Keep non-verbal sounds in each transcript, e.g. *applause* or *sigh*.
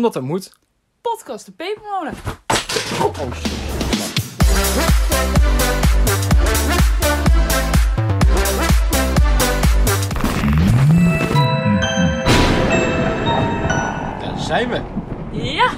Omdat dat moet. Podcast de Pepermolen. Oh, shit. Daar zijn we. Ja,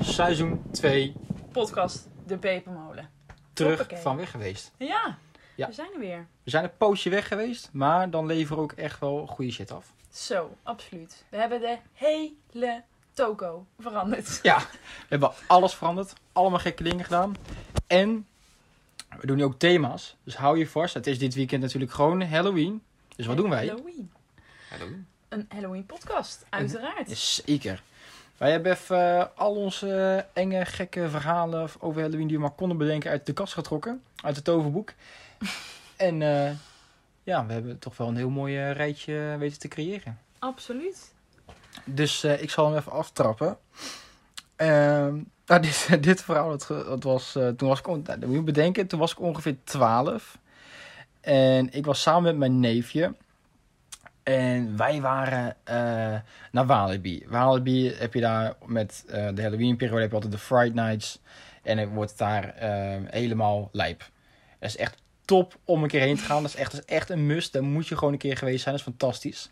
Seizoen 2 podcast de Pepermolen. terug Hoppakee. van weg geweest. Ja, Ja. we zijn er weer. We zijn een poosje weg geweest, maar dan leveren we ook echt wel goede shit af. Zo, absoluut. We hebben de hele toko veranderd. Ja, we hebben alles veranderd. Allemaal gekke dingen gedaan. En we doen nu ook thema's. Dus hou je vast. Het is dit weekend natuurlijk gewoon Halloween. Dus wat doen wij? Halloween. Halloween. Een Halloween podcast, uiteraard. Zeker. Wij hebben even eh, al onze enge, gekke verhalen over Halloween die we maar konden bedenken uit de kast getrokken. Uit het toverboek. *laughs* en eh, ja, we hebben toch wel een heel mooi eh, rijtje weten te creëren. Absoluut. Dus eh, ik zal hem even aftrappen. Ehm, nou, *laughs* dit, dit verhaal, dat, was, eh, toen was ik, nou, dat moet je bedenken, toen was ik ongeveer 12. En ik was samen met mijn neefje. En wij waren eh, naar Walibi. Walibi heb je daar met de Halloween periode heb je altijd de Fright Nights. En het wordt daar eh, helemaal lijp. Dat is echt top om een keer heen te gaan. Dat is echt, dat is echt een must. Daar moet je gewoon een keer geweest zijn. Dat is fantastisch.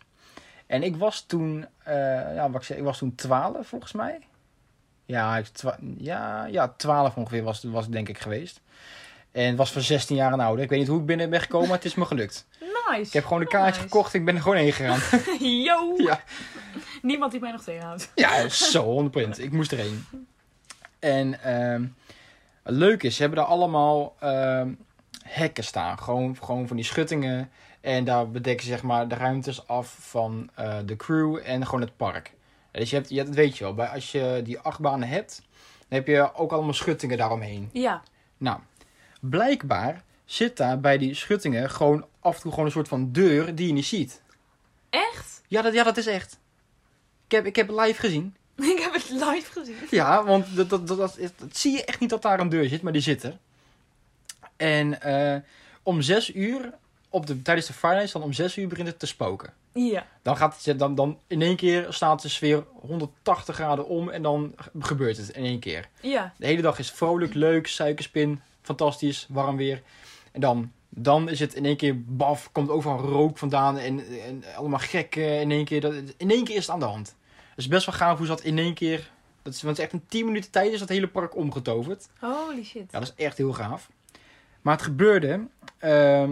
En ik was toen, eh, ja, wat ik, zeg, ik was toen 12 volgens mij. Ja, ik, twa- ja, ja 12 ongeveer was, was denk ik geweest. En was voor 16 jaar en ouder. Ik weet niet hoe ik binnen ben gekomen, maar het is me gelukt. Nice. Ik heb gewoon een kaartje Nice. gekocht ik ben er gewoon heen gegaan. *laughs* Yo! *laughs* Ja. Niemand die mij nog tegenhoudt. Ja, zo, 100%. Ik moest erheen. En ehm leuk is, ze hebben daar allemaal ehm, hekken staan. Gewoon, gewoon van die schuttingen. En daar bedekken ze zeg maar de ruimtes af van eh, de crew en gewoon het park. Dus je hebt, je hebt, dat weet je wel, bij, als je die achtbanen hebt, dan heb je ook allemaal schuttingen daaromheen. Ja. Nou, blijkbaar zit daar bij die schuttingen gewoon af en toe gewoon een soort van deur die je niet ziet. Echt? Ja, dat, ja, dat is echt. Ik heb, ik heb het live gezien. *laughs* Ik heb het live gezien. Ja, want dat, dat, dat, dat zie je echt niet dat daar een deur zit, maar die zit er. En eh, om zes uur, op de, tijdens de Fridays, dan om zes uur begint het te spoken. Ja. Dan, gaat het, dan, dan in één keer staat de sfeer 180 graden om en dan gebeurt het in één keer. Ja. De hele dag is vrolijk, leuk, suikerspin, fantastisch, warm weer. En dan, dan is het in één keer baf, komt overal rook vandaan en, en allemaal gek in één keer. Dat, in één keer is het aan de hand. Het is best wel gaaf hoe ze dat in één keer... Dat is, want het is echt in 10 minuten tijd is dat hele park omgetoverd. Holy shit. Ja, dat is echt heel gaaf. Maar het gebeurde... ehm,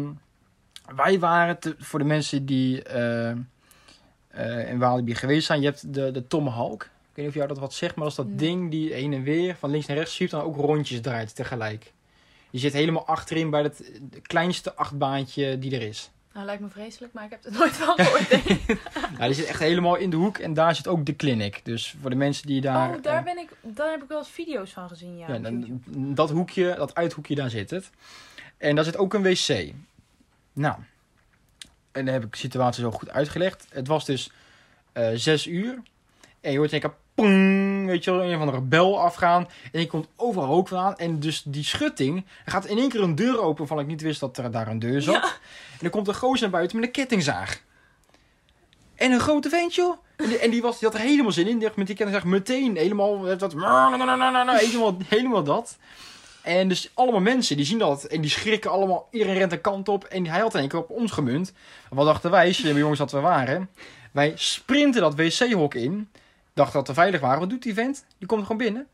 wij waren, te- voor de mensen die eh, eh, in Walibi geweest zijn... Je hebt de, de Tomahawk. Ik weet niet of jou dat wat zegt, maar dat is dat Nee. ding die heen en weer van links naar rechts schuift... en dan ook rondjes draait tegelijk. Je zit helemaal achterin bij het kleinste achtbaantje die er is. Nou, lijkt me vreselijk, maar ik heb het nooit van gehoord. Nou, *laughs* die zit echt helemaal in de hoek en daar zit ook de clinic. Dus voor de mensen die daar... oh, daar eh, ben ik, daar heb ik wel eens video's van gezien, ja. Ja, dan- dat hoekje, dat uithoekje, daar zit het. En daar zit ook een wc. Nou, en dan heb ik de situatie zo goed uitgelegd. Het was dus eh zes uur. En je hoort één keer, pong, weet je wel, een van de rebel afgaan. En je komt overal rook vandaan. En dus die schutting, er gaat in één keer een deur open van ik niet wist dat er daar een deur zat. Ja. En dan komt een gozer naar buiten met een kettingzaag. En een grote vent, joh. En die, en die, was, die had er helemaal zin in. Die met die kettingzaag meteen helemaal dat... *laughs* Helemaal, helemaal dat. En dus allemaal mensen, die zien dat. En die schrikken allemaal. Iedereen rent een kant op. En hij had in één keer op ons gemunt. Wat dachten wij, slimme jongens dat we waren? Wij sprinten dat wc-hok in. Dachten dat we veilig waren. Wat doet die vent? Die komt gewoon binnen.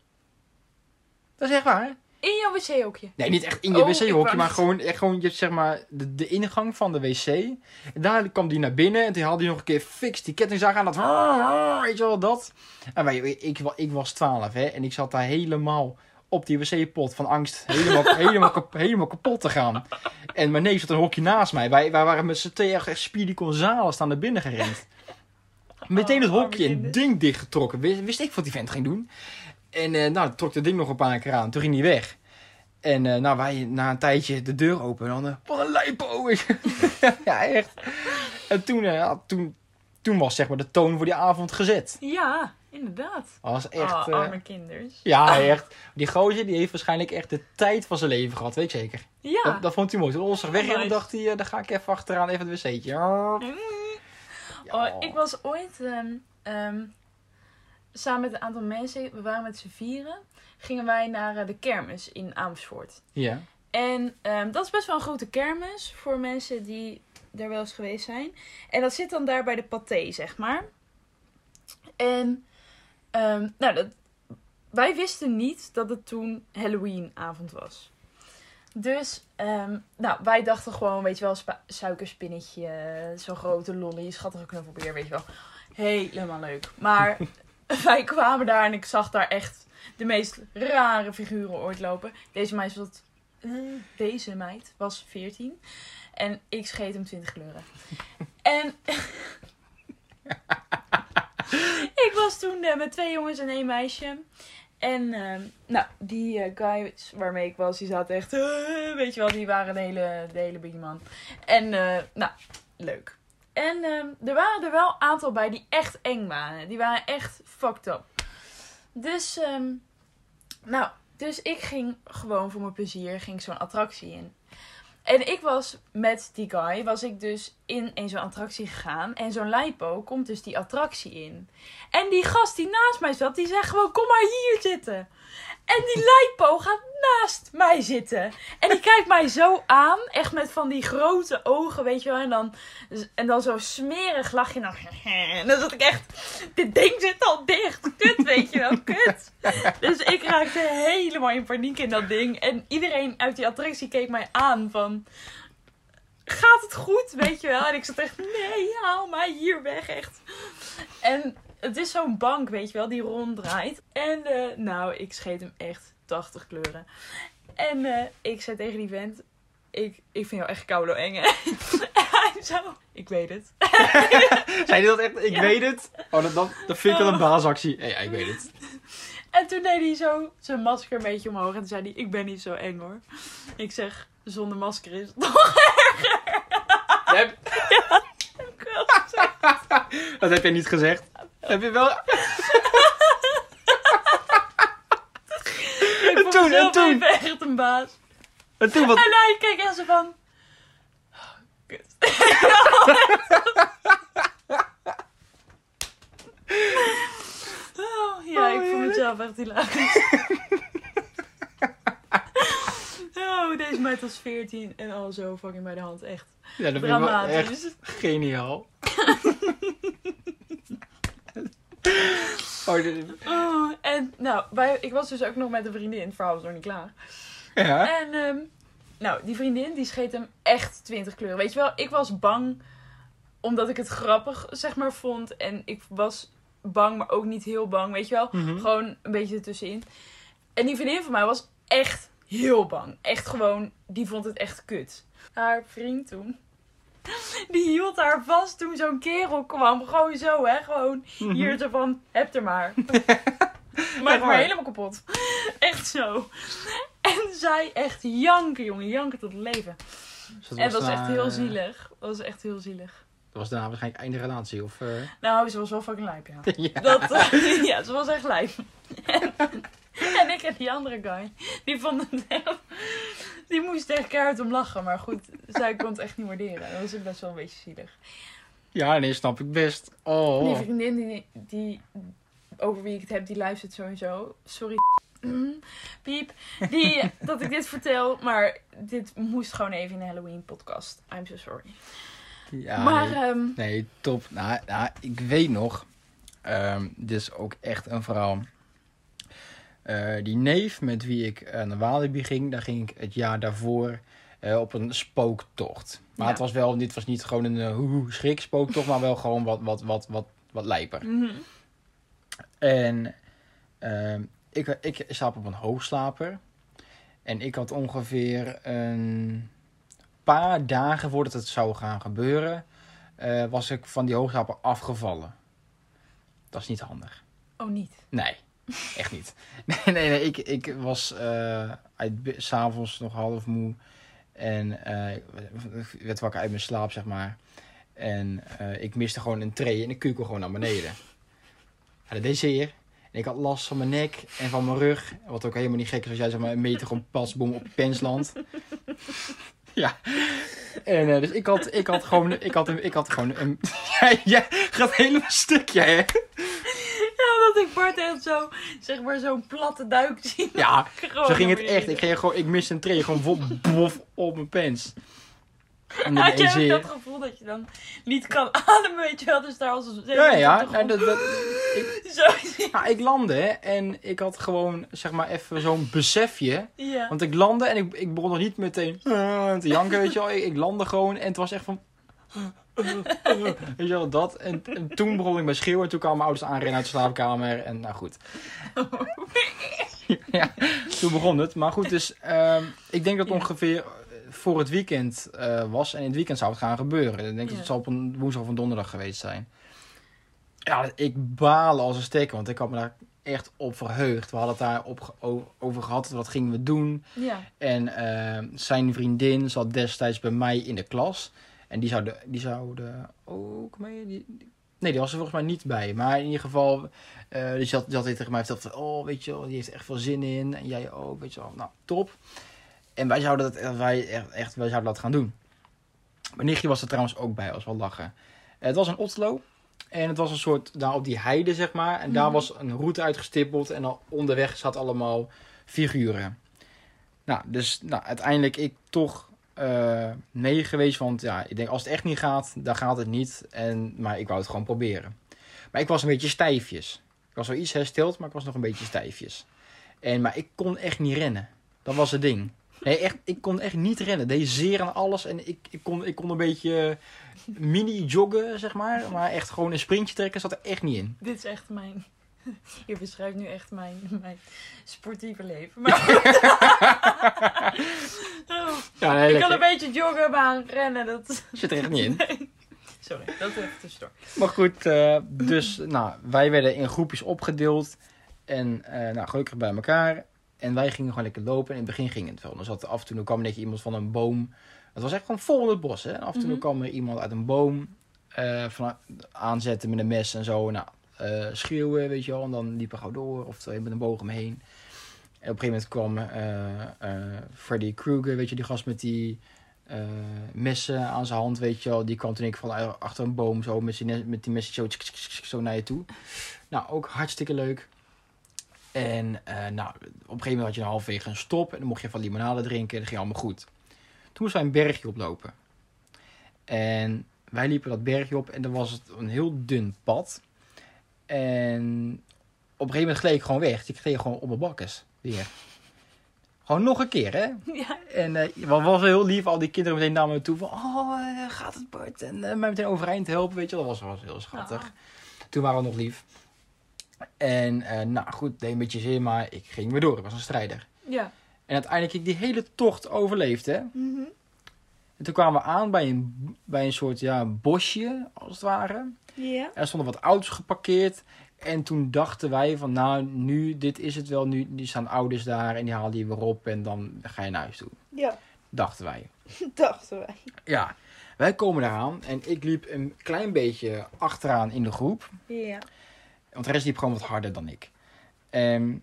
Dat is echt waar. In jouw wc-hoekje. Nee, niet echt in je Oh, ik wc-hokje, maar gewoon, echt gewoon je, hebt, zeg maar, de, de ingang van de wc. En daar kwam die naar binnen en toen haalde hij nog een keer fix die kettingzaag aan. Dat, weet je wel, dat. En wij, ik, wa- ik was 12, hè, en ik zat daar helemaal op die wc-pot van angst helemaal, *laughs* helemaal, kap- helemaal kapot te gaan. En mijn neef zat een hokje naast mij. Wij, wij waren met z'n tweeën echt, Speedy Gonzales staan naar binnen gerend. Meteen het Oh, hokje en ding dichtgetrokken. Wist, wist ik wat die vent ging doen. En eh, nou, trok dat ding nog een paar keer aan. Toen ging hij weg. En eh, nou, wij na een tijdje de deur open. En dan, eh, wat een lijpo. *laughs* ja, echt. En toen, toen, toen was zeg maar de toon voor die avond gezet. Ja, inderdaad. Dat was echt... oh, arme kinders. ja, echt. Die gozer die heeft waarschijnlijk echt de tijd van zijn leven gehad. Weet ik zeker. Ja. Dat, dat vond hij mooi. Toen ons weg en Nice. dacht hij, eh, daar ga ik even achteraan even het wc'tje. Mm. Ja. Oh, ik was ooit... ehm, ehm, samen met een aantal mensen, we waren met z'n vieren, gingen wij naar eh, de kermis in Amersfoort. Ja. En ehm, dat is best wel een grote kermis voor mensen die er wel eens geweest zijn. En dat zit dan daar bij de paté, zeg maar. En ehm, nou, dat, wij wisten niet dat het toen Halloweenavond was. Dus, ehm, nou, wij dachten gewoon, weet je wel, suikerspinnetje, zo'n grote lolly, schattige knuffelbeer, weet je wel. Helemaal leuk. Maar *laughs* wij kwamen daar en ik zag daar echt de meest rare figuren ooit lopen. Deze meid was, eh, deze meid was 14 en ik scheet hem 20 kleuren. *laughs* En *laughs* ik was toen eh, met twee jongens en één meisje. En ehm, nou, die eh, guys waarmee ik was, die zaten echt, eh, weet je wel, die waren de hele, de hele biggie man. En nou, leuk. En ehm, er waren er wel een aantal bij die echt eng waren. Die waren echt fucked up. Dus, ehm, nou, dus ik ging gewoon voor mijn plezier, ging zo'n attractie in. En ik was met die guy, was ik dus in een zo'n attractie gegaan. En zo'n lipo komt dus die attractie in. En die gast die naast mij zat, die zegt gewoon, kom maar hier zitten. En die lipo gaat naast mij zitten. En die kijkt mij zo aan, echt met van die grote ogen, weet je wel. En dan, en dan zo smerig lach je dan. En dan zat ik echt, dit ding zit al dicht. Kut, weet je wel, kut. Dus ik raakte helemaal in paniek in dat ding. En iedereen uit die attractie keek mij aan van... Gaat het goed, weet je wel? En ik zat echt, nee, haal mij hier weg, echt. En het is zo'n bank, weet je wel, die ronddraait. En eh, nou, ik scheet hem echt 80 kleuren. En eh, ik zei tegen die vent, ik, ik vind jou echt koude eng, hè? *laughs* En hij zo, ik weet het. *laughs* Zei je dat echt? Ik Ja. weet het. Oh, dat, dat, dat vind ik wel een baasactie. Ja, ik weet het. En toen deed hij zo zijn masker een beetje omhoog. En toen zei hij, ik ben niet zo eng hoor. Ik zeg, zonder masker is het *laughs* nog Dat heb, dat heb je niet gezegd. Heb je wel... Ik vond toen, en toen? even echt een baas. En toen wat... En hij keek echt zo van... "Oh, Kut. Oh, ja, ik Oh, heerlijk. mezelf echt hilarisch. Oh, deze meid was 14 en al zo fucking bij de hand. Echt Ja, dat ik wel echt dramatisch. geniaal. *laughs* oh, Oh, en nou, wij, ik was dus ook nog met een vriendin. Het verhaal was nog niet klaar. ja. En ehm, nou, die vriendin die scheet hem echt 20 kleuren. Weet je wel, ik was bang omdat ik het grappig zeg maar vond. En ik was bang, maar ook niet heel bang. Weet je wel, Mhm. gewoon een beetje ertussenin. En die vriendin van mij was echt heel bang. Echt gewoon, die vond het echt kut. Haar vriend toen. *laughs* Die hield haar vast toen zo'n kerel kwam. Gewoon zo, hè. Gewoon Mhm. hier zo van, heb er maar. *laughs* Maar waar? helemaal kapot. Echt zo. En zij echt janken, jongen. Janken tot leven. Dus en dat was echt heel eh, zielig. Dat was echt heel zielig. Dat was daarna waarschijnlijk einde relatie, of... eh, Nou, ze was wel fucking lijp, ja. *laughs* ja. Dat, eh, ja, ze was echt lijp. En, en ik en die andere guy, die vonden het Die moest echt keihard om lachen. Maar goed, zij kon het echt niet waarderen. Dat was ook best wel een beetje zielig. ja, nee, snap ik best. Oh. Die vriendin die, die, over wie ik het heb, die luistert sowieso. Sorry. *clears throat* Piep. Die, dat ik dit vertel, maar dit moest gewoon even in de Halloween podcast. I'm so sorry. Ja, maar nee. ehm, Nee, top. Nou, nou, ik weet nog. ehm, dit is ook echt een verhaal. Eh, die neef met wie ik eh, naar Walibi ging, daar ging ik het jaar daarvoor eh, op een spooktocht. Maar Ja. het was wel, dit was niet gewoon een uh, hoe schrik spooktocht, maar wel gewoon wat, wat, wat, wat, wat lijper. mhm. En ehm, ik, ik slaap op een hoogslaper. En ik had ongeveer een paar dagen voordat het zou gaan gebeuren, was ik van die hoogslaper afgevallen. Dat is niet handig. oh niet. Nee, *laughs* echt niet. Nee, nee, nee. Ik, ik was uit- s'avonds nog half moe. En ik werd wakker uit mijn slaap, zeg maar. En eh, ik miste gewoon een tray en ik kukel gewoon naar beneden. Dat deed zeer. En ik had last van mijn nek en van mijn rug. Wat ook helemaal niet gek is als jij zeg maar een meter gewoon pasboom op pensland. *laughs* ja. En dus ik had, ik had gewoon, ik had, een- ik had gewoon een... *laughs* ja, jij gaat helemaal stuk, jij hè? Bart echt zo, zeg maar, zo'n platte duik zien. Ja, zo ging het echt. Ik ging gewoon, ik miste een tree, gewoon *laughs* bof op mijn pens. En dan Had ook dat gevoel dat je dan niet kan *laughs* ademen, weet je wel? Dus daar als een Ja, ja. Nou, dat, dat, ik, *laughs* Zo, ik landde en ik had gewoon, zeg maar, even zo'n besefje. ja. Want ik landde en ik, ik begon nog niet meteen eh, te janken, weet je wel. Ik, ik landde gewoon en het was echt van... Weet je wel, dat. En, en toen begon ik met schreeuwen en toen kwamen mijn ouders aanrennen uit de slaapkamer. En nou goed. *laughs* ja, toen begon het. Maar goed, dus ehm, ik denk dat ongeveer voor het weekend eh, was. En in het weekend zou het gaan gebeuren. Ik denk dat het zal op een woensdag of een donderdag geweest zijn. Ja, ik balen als een stekker, want ik had me daar echt op verheugd. We hadden het daar op, over gehad, wat gingen we doen. Ja. En eh, zijn vriendin zat destijds bij mij in de klas. En die zouden, die zouden ook mee. Die, die- nee, die was er volgens mij niet bij. Maar in ieder geval, die zat, die had tegen mij verteld van, oh, weet je wel, die heeft er echt veel zin in. En jij ook, weet je wel. Nou, top. En wij zouden dat, wij echt, echt, wij zouden dat gaan doen. Mijn nichtje was er trouwens ook bij, als wel lachen. Het was een Otlo. En het was een soort, daar op die heide, zeg maar. En daar Mhm. was een route uitgestippeld. En dan onderweg zat allemaal figuren. Nou, dus nou, uiteindelijk ik toch eh mee geweest. Want ja, ik denk als het echt niet gaat, dan gaat het niet. En, maar ik wou het gewoon proberen. Maar ik was een beetje stijfjes. Ik was wel iets hersteld, maar ik was nog een beetje stijfjes. En, maar ik kon echt niet rennen. Dat was het ding. Nee, echt, ik kon echt niet rennen. Deed zeer aan alles. En ik, ik, kon, ik kon een beetje mini joggen, zeg maar. Maar echt gewoon een sprintje trekken zat er echt niet in. Dit is echt mijn... *laughs* Je beschrijft nu echt mijn, mijn sportieve leven. *laughs* Maar... *laughs* Ja, nee, ik kan een beetje joggen, maar rennen, dat... Zit er echt niet in. *laughs* Nee. Sorry, dat even tussendoor. Maar goed, eh, dus nou, wij werden in groepjes opgedeeld. En eh, nou, gelukkig bij elkaar. En wij gingen gewoon lekker lopen. En in het begin ging het wel. Dan zat er af en toe kwam er iemand van een boom. Het was echt gewoon vol in het bos. Hè? En af en toe Mhm. kwam er iemand uit een boom eh, van, aanzetten met een mes en zo. Nou, schreeuwen, weet je wel. En dan liep er gauw door. Of met een boog omheen. Op een gegeven moment kwam eh, eh, Freddy Krueger, weet je, die gast met die eh, messen aan zijn hand, weet je wel. Die kwam toen ik van achter een boom zo met, met die messen zo, zo naar je toe. Nou, ook hartstikke leuk. En nou, op een gegeven moment had je een halfwege een stop. En dan mocht je van limonade drinken. En dat ging allemaal goed. Toen moesten wij een bergje oplopen. En wij liepen dat bergje op. En dan was het een heel dun pad. En op een gegeven moment gleed ik gewoon weg. Ik gleed gewoon op mijn bakkes. Weer. Gewoon nog een keer, hè? *laughs* Ja. En eh wat was heel lief, al die kinderen meteen naar me toe van, oh, eh, gaat het Bart? En eh, mij meteen overeind helpen, weet je wel. Dat was, was heel schattig. Ah. Toen waren we nog lief. En nou goed, deed een beetje zin, maar ik ging weer door. Ik was een strijder. Ja. En uiteindelijk ik die hele tocht overleefd, hè. Mhm. En toen kwamen we aan bij een, bij een soort, ja, bosje, als het ware. Ja. En er stonden wat auto's geparkeerd. En toen dachten wij van, nou, nu, dit is het wel. Nu, nu staan ouders daar en die halen die weer op en dan ga je naar huis toe. Ja, Dachten wij. *laughs* dachten wij. Ja, wij komen eraan en ik liep een klein beetje achteraan in de groep. Ja. Want de rest liep gewoon wat harder dan ik. En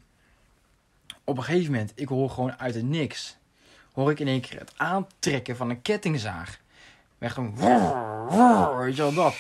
op een gegeven moment, ik hoor gewoon uit het niks, hoor ik in één keer het aantrekken van een kettingzaag. Echt gewoon, weet je wel dat.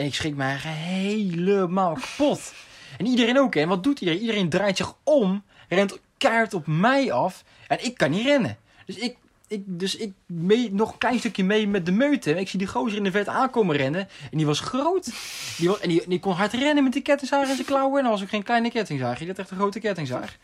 En ik schrik mij helemaal kapot. En iedereen ook, hè. En wat doet iedereen? Iedereen draait zich om, rent keihard op mij af. En ik kan niet rennen. Dus ik, ik, dus ik mee, nog een klein stukje mee met de meute. Ik zie die gozer in de vet aankomen rennen. En die was groot. Die, was, en die, die kon hard rennen met die kettingzaag in zijn klauwen. En dat was ook geen kleine kettingzaag. Die had echt een grote kettingzaag.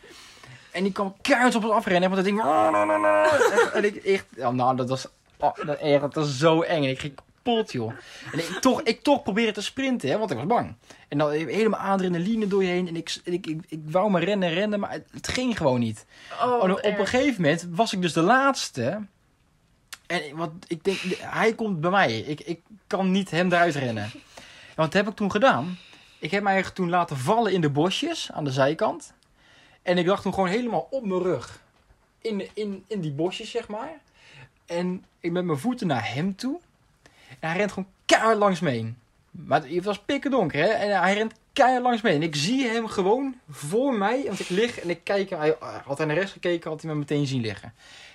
En die kwam keihard op ons afrennen. Want dat ding... *laughs* En ik echt... Nou, dat was... Oh, dat, echt, dat was zo eng. En ik ging kapot, joh. En ik toch, ik toch probeerde te sprinten, hè, want ik was bang. En dan helemaal adrenaline door je heen. En ik, ik, ik, ik wou maar rennen, rennen, maar het, het ging gewoon niet. Oh, op een gegeven moment was ik dus de laatste. En wat ik denk, hij komt bij mij. Ik, ik kan niet hem eruit rennen. En wat heb ik toen gedaan? Ik heb mij toen laten vallen in de bosjes aan de zijkant. En ik lag toen gewoon helemaal op mijn rug. In, in, in die bosjes, zeg maar. En ik met mijn voeten naar hem toe. En hij rent gewoon keihard langs me heen. Maar het was pikken donker, hè. En hij rent keihard langs me heen. En ik zie hem gewoon voor mij. Want ik lig en ik kijk. Hij, had hij naar rechts gekeken, had hij me meteen zien liggen.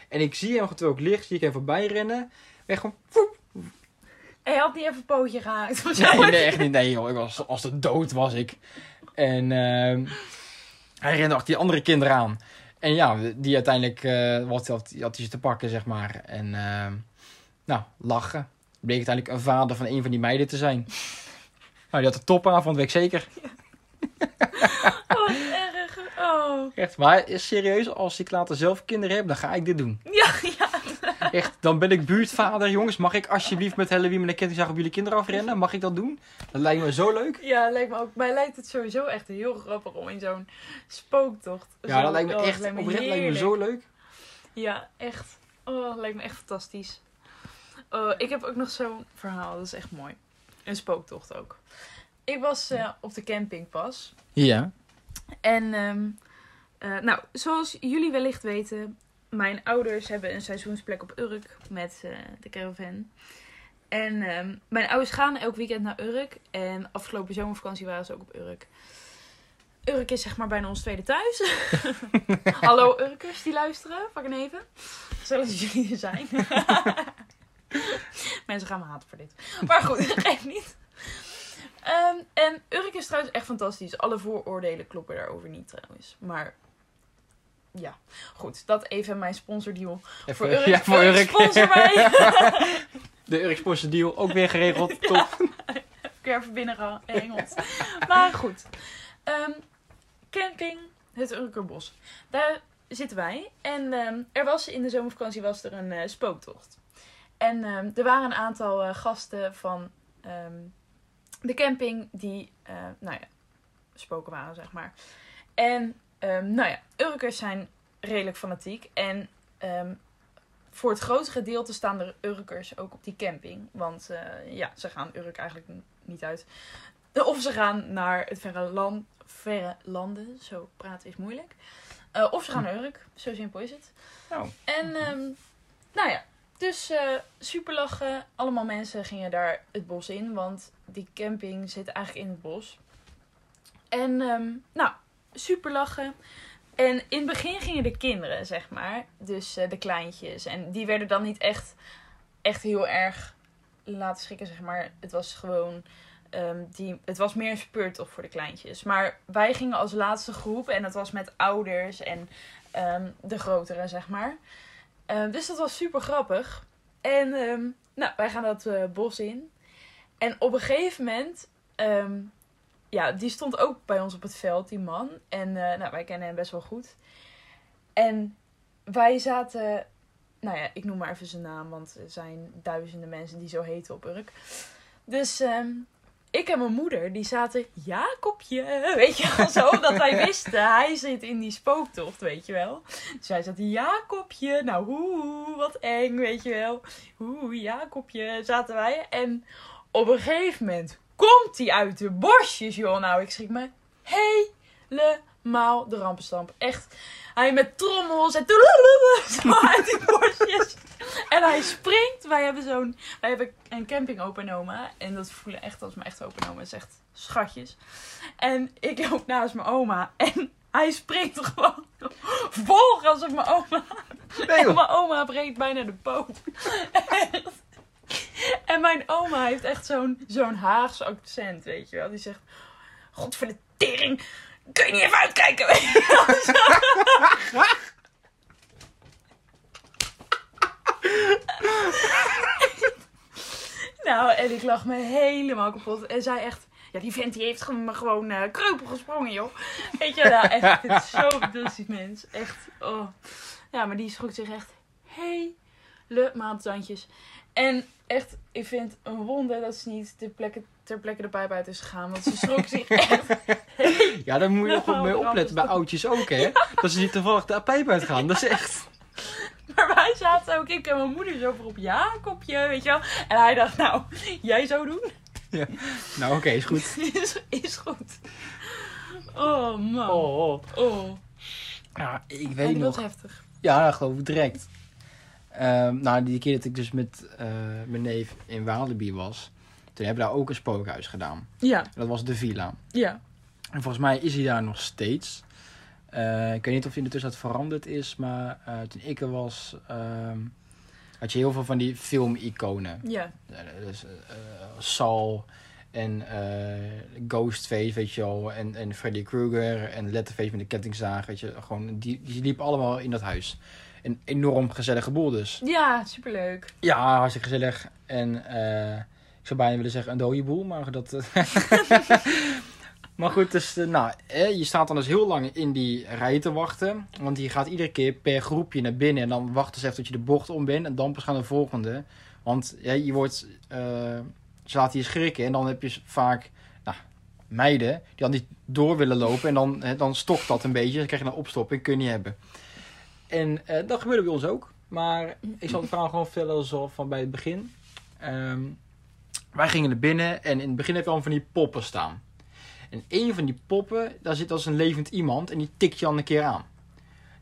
En ik zie hem, terwijl ik lig, zie ik hem voorbij rennen. En gewoon... woep. Hij had niet even een pootje gehaakt. Nee, nee, echt niet. Nee, joh. Ik was, als de dood was ik. En ehm, hij rende achter die andere kinderen aan. En ja, die uiteindelijk eh wat had, had hij ze te pakken, zeg maar. En ehm, nou, lachen. Bleek uiteindelijk een vader van een van die meiden te zijn. Nou, die had de topavond, weet ik zeker. *laughs* Oh, wat erg. Oh. Echt, maar is serieus, als ik later zelf kinderen heb, dan ga ik dit doen. Ja, ja. *laughs* Echt, dan ben ik buurtvader, jongens. Mag ik alsjeblieft met Halloween met een kettingzaag op jullie kinderen afrennen? Mag ik dat doen? Dat lijkt me zo leuk. Ja, lijkt me ook. Mij lijkt het sowieso echt heel grappig om in zo'n spooktocht. Ja, zo- dat lijkt me oh, echt, lijkt me oprecht lijkt me zo leuk. Ja, echt. Oh, dat lijkt me echt fantastisch. Oh, ik heb ook nog zo'n verhaal, dat is echt mooi. Een spooktocht ook. Ik was eh, op de camping pas. Ja. En, ehm, eh, nou, zoals jullie wellicht weten, mijn ouders hebben een seizoensplek op Urk met eh, de caravan. En ehm, mijn ouders gaan elk weekend naar Urk. En afgelopen zomervakantie waren ze ook op Urk. Urk is zeg maar bijna ons tweede thuis. *laughs* Hallo Urkers die luisteren, pak een even. Zullen jullie er zijn. *laughs* *laughs* Mensen gaan me haten voor dit. Maar goed, *laughs* dat geeft niet. Ehm, en Urk is trouwens echt fantastisch. Alle vooroordelen kloppen daarover niet trouwens. Maar ja, goed. Dat even mijn sponsordeal. Even, Voor Urk, ja, voor Urk. sponsor mij. *laughs* De Urk sponsor deal ook weer geregeld. Top. Ik heb even binnen gehengeld. maar goed. Ehm, camping, het Urkerbos. Daar zitten wij. En ehm, er was in de zomervakantie was er een eh, spooktocht. En ehm, er waren een aantal eh, gasten van ehm, de camping die, eh, nou ja, spoken waren, zeg maar. En, ehm, nou ja, Urkers zijn redelijk fanatiek. En voor het grootste gedeelte staan er Urkers ook op die camping. Want eh, ja, ze gaan Urk eigenlijk niet uit. Of ze gaan naar het verre, land, verre landen. Zo praten is moeilijk. Of ze gaan naar Urk. Zo simpel is het. Nou. En nou ja, dus eh, super lachen. Allemaal mensen gingen daar het bos in. Want die camping zit eigenlijk in het bos. En ehm, nou, super lachen. En in het begin gingen de kinderen, zeg maar. Dus eh, de kleintjes. En die werden dan niet echt, echt heel erg laten schrikken, zeg maar. Het was gewoon... ehm, die, het was meer een speurtocht voor de kleintjes. Maar wij gingen als laatste groep. En dat was met ouders en ehm, de grotere, zeg maar. Ehm, dus dat was super grappig. En ehm, nou, wij gaan dat eh, bos in. En op een gegeven moment... ehm, ja, die stond ook bij ons op het veld, die man. En eh, nou, wij kennen hem best wel goed. En wij zaten... Nou ja, ik noem maar even zijn naam, want er zijn duizenden mensen die zo heten op Urk. Dus ik en mijn moeder, die zaten... Jacobje, weet je wel, zo. Dat wij *laughs* wisten, hij zit in die spooktocht, weet je wel. Dus wij zaten, Jacobje, nou hoe, wat eng, weet je wel. Oeh, Jacobje, zaten wij. En op een gegeven moment komt hij uit de bosjes, joh. Nou, ik schrik me helemaal de rampenstamp. Echt. Hij met trommels en zo uit *laughs* die bosjes. En hij springt. Wij hebben zo'n, wij hebben een camping opa en oma. En dat voelen echt als mijn echte opa en oma. Het is echt schatjes. En ik loop naast mijn oma. En hij springt gewoon vol gas op mijn oma. Nee, En *laughs* mijn oma breekt bijna de. Echt. *laughs* En mijn oma heeft echt zo'n zo'n Haagse accent, weet je wel. Die zegt, god voor de tering, kun je niet even uitkijken? *laughs* Nou, en ik lag me helemaal kapot. En zij echt, ja die vent die heeft me gewoon eh, kreupel gesprongen, joh. Weet je, nou echt, is zo fantastisch mens. Echt, oh. Ja, maar die schrok zich echt helemaal tandjes. En echt, ik vind een wonder dat ze niet ter plekke, ter plekke de pijp uit is gegaan. Want ze schrok zich echt. *laughs* Ja, daar moet je ook Nou, mee opletten bij dat. oudjes ook, hè. Dat ze niet toevallig de pijp uitgaan. Dat is echt... *laughs* Maar wij zaten ook, ik en mijn moeder zo voor op Jacobje, weet je wel. En hij dacht, nou, jij zo doen? Nou, oké, is goed. *laughs* is, is goed. Oh man. Oh, oh. Oh. Ja, ik Ja, weet die was nog... heftig. Ja, dat geloof ik direct. Ehm, nou, die keer dat ik dus met eh, mijn neef in Walibi was... Toen hebben we daar ook een spookhuis gedaan. Ja, Dat was de Villa. ja. En volgens mij is hij daar nog steeds. Eh, ik weet niet of hij in de tussentijd veranderd is, maar eh, toen ik er was, ehm, had je heel veel van die filmiconen. Ja. Eh, dus, Sal En Ghostface, weet je wel. En, en Freddy Krueger. En Letterface met de kettingzaag, weet je. Gewoon, die, die liepen allemaal in dat huis. Een enorm gezellige boel dus. Ja, superleuk. Ja, hartstikke gezellig. En eh, ik zou bijna willen zeggen een dode boel, maar dat... *laughs* maar goed, dus, eh, nou, eh, je staat dan dus heel lang in die rij te wachten. Want je gaat iedere keer per groepje naar binnen en dan wachten ze even tot je de bocht om bent. En dan pas gaan de volgende. Want je wordt... eh ze laten je schrikken en dan heb je vaak nou, meiden die dan niet door willen lopen. En dan, dan stokt dat een beetje. Dan krijg je een opstopping, kun je niet hebben. En eh, dat gebeurde bij ons ook. Maar ik zal het verhaal gewoon vertellen zoals van bij het begin. Ehm, wij gingen er binnen en in het begin heb je al van die poppen staan. En een van die poppen, daar zit als een levend iemand en die tikt je al een keer aan.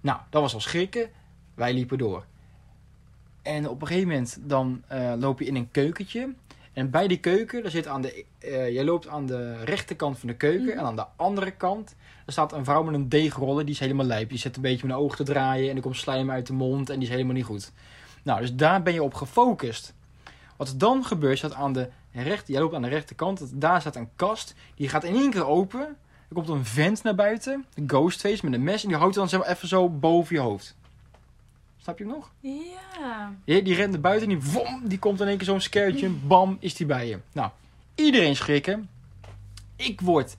Nou, dat was al schrikken. Wij liepen door. En op een gegeven moment dan eh, loop je in een keukentje. En bij die keuken, daar zit aan de, eh je loopt aan de rechterkant van de keuken. Mhm. En aan de andere kant, daar staat een vrouw met een deegroller. Die is helemaal lijp. Die zit een beetje met een oog te draaien. En er komt slijm uit de mond. En die is helemaal niet goed. Nou, dus daar ben je op gefocust. Wat er dan gebeurt, is dat aan de rechter, jij loopt aan de rechterkant. Daar staat een kast. Die gaat in één keer open. Er komt een vent naar buiten. Een ghostface met een mes. En die houdt dan zeg maar even zo boven je hoofd. Snap je hem nog? Ja. Ja, die rent naar buiten en die, vom, die komt in één keer zo'n skertje. Bam, is die bij je. Nou, iedereen schrikken. Ik word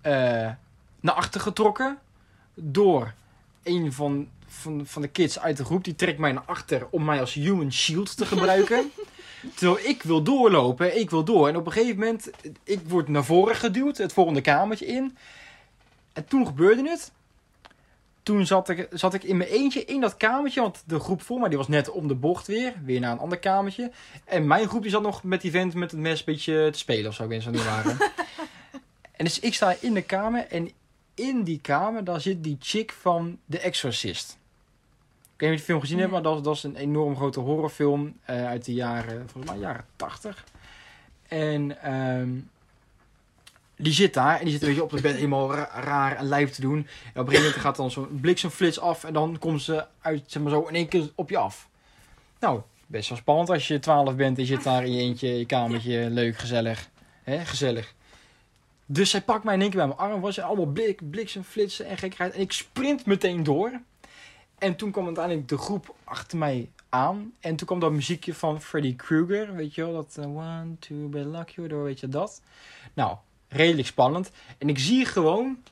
eh, naar achter getrokken door een van, van, van de kids uit de groep. Die trekt mij naar achter om mij als human shield te gebruiken. *laughs* Terwijl ik wil doorlopen, ik wil door. En op een gegeven moment, ik word naar voren geduwd, het volgende kamertje in. En toen gebeurde het. Toen zat ik, zat ik in mijn eentje in dat kamertje, want de groep voor mij die was net om de bocht weer. Weer naar een ander kamertje. En mijn groep die zat nog met die vent met het mes een beetje te spelen of zo, ik weet niet waren. *laughs* en dus ik sta in de kamer en in die kamer, daar zit die chick van The Exorcist. Ik weet niet of je die film gezien hebt, Nee. maar dat, dat is een enorm grote horrorfilm eh, uit de jaren, volgens mij jaren 80. En ehm, die zit daar en die zit een beetje op het bed helemaal ra- raar en lijf te doen. En op een gegeven moment gaat dan zo'n bliksemflits af en dan komt ze uit, zeg maar zo, in één keer op je af. Nou, best wel spannend als je 12 bent en je zit daar in je eentje, je kamertje, leuk, gezellig. Hè, gezellig. Dus zij pakt mij in één keer bij mijn arm, was er allemaal blik, bliksemflitsen en gekkigheid. En ik sprint meteen door. En toen kwam uiteindelijk de groep achter mij aan. En toen kwam dat muziekje van Freddy Krueger, weet je wel, dat eh, One, Two, You, door, weet je dat. Nou, redelijk spannend. En ik zie gewoon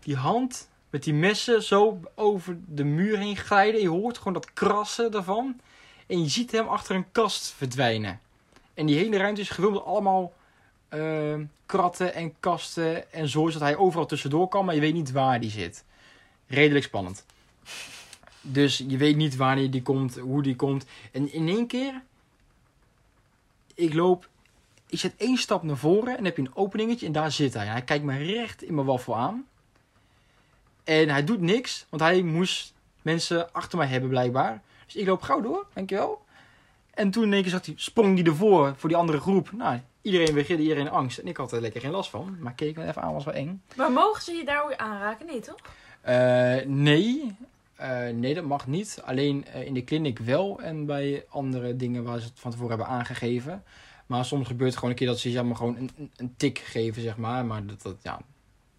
die hand met die messen zo over de muur heen glijden. Je hoort gewoon dat krassen daarvan. En je ziet hem achter een kast verdwijnen. En die hele ruimte is gevuld met allemaal eh, kratten en kasten en zo, zodat hij overal tussendoor kan, maar je weet niet waar die zit. Redelijk spannend. Dus je weet niet wanneer die komt, hoe die komt. En in één keer, ik loop, ik zet één stap naar voren en dan heb je een openingetje en daar zit hij. En hij kijkt me recht in mijn waffel aan. En hij doet niks, want hij moest mensen achter mij hebben blijkbaar. Dus ik loop gauw door, dankjewel. En toen in één keer zat hij, sprong hij ervoor voor die andere groep. Nou, iedereen gillen, iedereen angst. En ik had er lekker geen last van. Maar keek me even aan, was wel eng. Maar mogen ze je daar aanraken? Nee, toch? Eh, nee. Eh, nee, dat mag niet. Alleen eh, in de kliniek wel. En bij andere dingen waar ze het van tevoren hebben aangegeven. Maar soms gebeurt het gewoon een keer dat ze maar, gewoon een, een, een tik geven, zeg maar. Maar dat, dat, ja,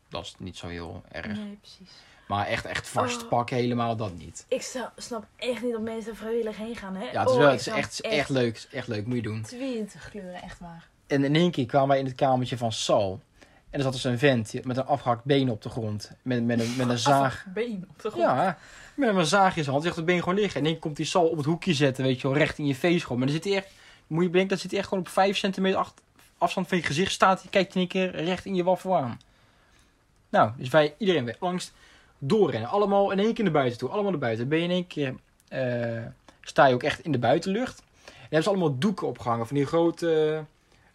dat is niet zo heel erg. Nee, precies. Maar echt, echt vast Oh. pakken, helemaal dat niet. Ik snap echt niet dat mensen vrijwillig heen gaan, hè? Ja, het is, Oh, wel, het is echt, echt leuk. Het is echt leuk, moet je doen. 20 kleuren, echt waar. En in één keer kwamen wij in het kamertje van Sal. En er zat dus een vent met een afgehakt been op de grond. Met, met, een, met een *laughs* zaag. Been op de grond. Ja, met een zaag in zijn hand. Zegt het been gewoon liggen. En dan komt die Sal op het hoekje zetten, weet je wel, recht in je face gewoon. Maar dan zit hij echt, moet je bedenken, dat zit hij echt gewoon op 5 centimeter acht- afstand van je gezicht staat. Die kijkt in één keer recht in je waffel aan. Nou, dus wij, iedereen weer angst, doorrennen. Allemaal in één keer naar buiten toe. Allemaal naar buiten. Ben je in één keer, eh, sta je ook echt in de buitenlucht. En dan hebben ze allemaal doeken opgehangen. Van die grote eh,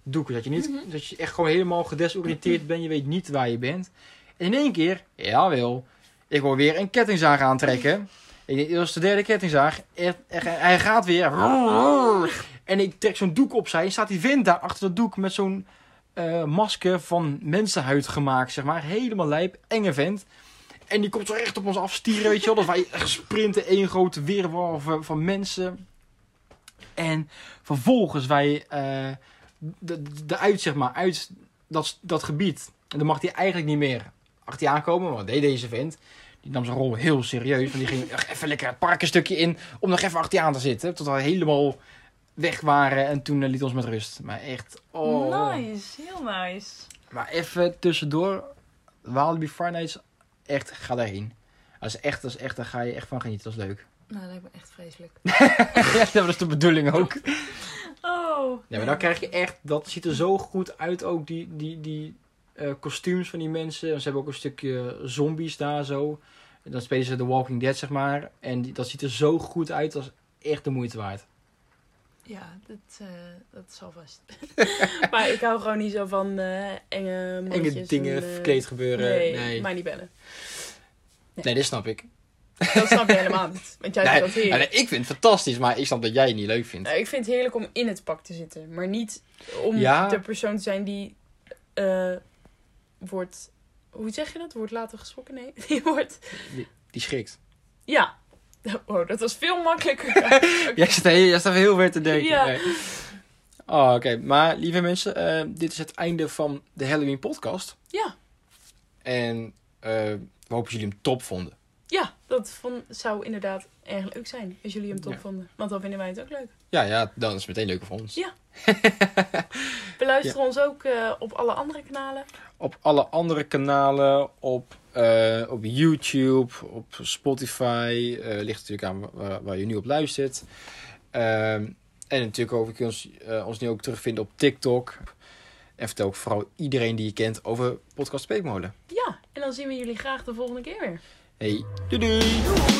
doeken. Dat je, niet, Mhm. dat je echt gewoon helemaal gedesoriënteerd *clears throat* bent. Je weet niet waar je bent. En in één keer, jawel, ik hoor weer een kettingzaag aantrekken. Dat is de derde kettingzaag. Hij gaat weer. En ik trek zo'n doek opzij. En staat die vent daar achter dat doek met zo'n eh, masker van mensenhuid gemaakt, zeg maar. Helemaal lijp, enge vent. En die komt zo recht op ons afstieren, weet je wel. Dat wij sprinten, één grote van, van mensen. En vervolgens wij, eh, de, de uit, zeg maar, uit dat, dat gebied. En dan mag hij eigenlijk niet meer achter je aankomen. Want wat deed deze vent? Die nam zijn rol heel serieus. Want die ging even lekker het park een stukje in om nog even achter je aan te zitten. Tot we helemaal weg waren en toen eh, liet ons met rust. Maar echt, oh. Nice, heel nice. Maar even tussendoor, Walibi Nights, echt, ga daarheen. Dat is echt, dat is echt, daar ga je echt van genieten, dat is leuk. Nou, dat lijkt me echt vreselijk. *laughs* ja, dat is de bedoeling ook. Oh. Ja, maar dan krijg je echt, dat ziet er zo goed uit ook, die, die, die kostuums van die mensen. Ze hebben ook een stukje zombies daar zo. En dan spelen ze The Walking Dead, zeg maar. En die, dat ziet er zo goed uit, dat is echt de moeite waard. Ja, dat, eh, dat zal vast. *laughs* maar ik hou gewoon niet zo van eh, enge Enge dingen, en, eh, verkleed gebeuren. Nee, Nee, mij niet bellen. nee, dit snap ik. Dat snap je helemaal niet. Want jij *laughs* Nee, vindt dat nee, heerlijk. ik vind het fantastisch, maar ik snap dat jij het niet leuk vindt. Ik vind het heerlijk om in het pak te zitten. Maar niet om Ja. de persoon te zijn die eh, wordt... Hoe zeg je dat? Wordt later geschrokken? Nee. *laughs* Die wordt... Die schrikt. Ja. Oh, dat was veel makkelijker. *laughs* Jij staat, heel- jij staat heel ver te denken. Ja. Nee. Oh, oké. Maar lieve mensen, eh, dit is het einde van de Halloween podcast. Ja. En eh, we hopen jullie hem top vonden. Ja, dat vond, zou inderdaad erg leuk zijn. Als jullie hem top Ja. vonden. Want dan vinden wij het ook leuk. Ja, ja, dan is het meteen leuker voor ons. Ja. *laughs* We luisteren ons ook eh, op alle andere kanalen. Op alle andere kanalen, op, eh, op YouTube, op Spotify. eh, ligt natuurlijk aan waar, waar je nu op luistert. Ehm, en natuurlijk ook, je kunt ons, ons nu ook terugvinden op TikTok. En vertel ook vooral iedereen die je kent over Podcast Speekmolen. Ja, en dan zien we jullie graag de volgende keer weer. Hey, doei doei! Doei!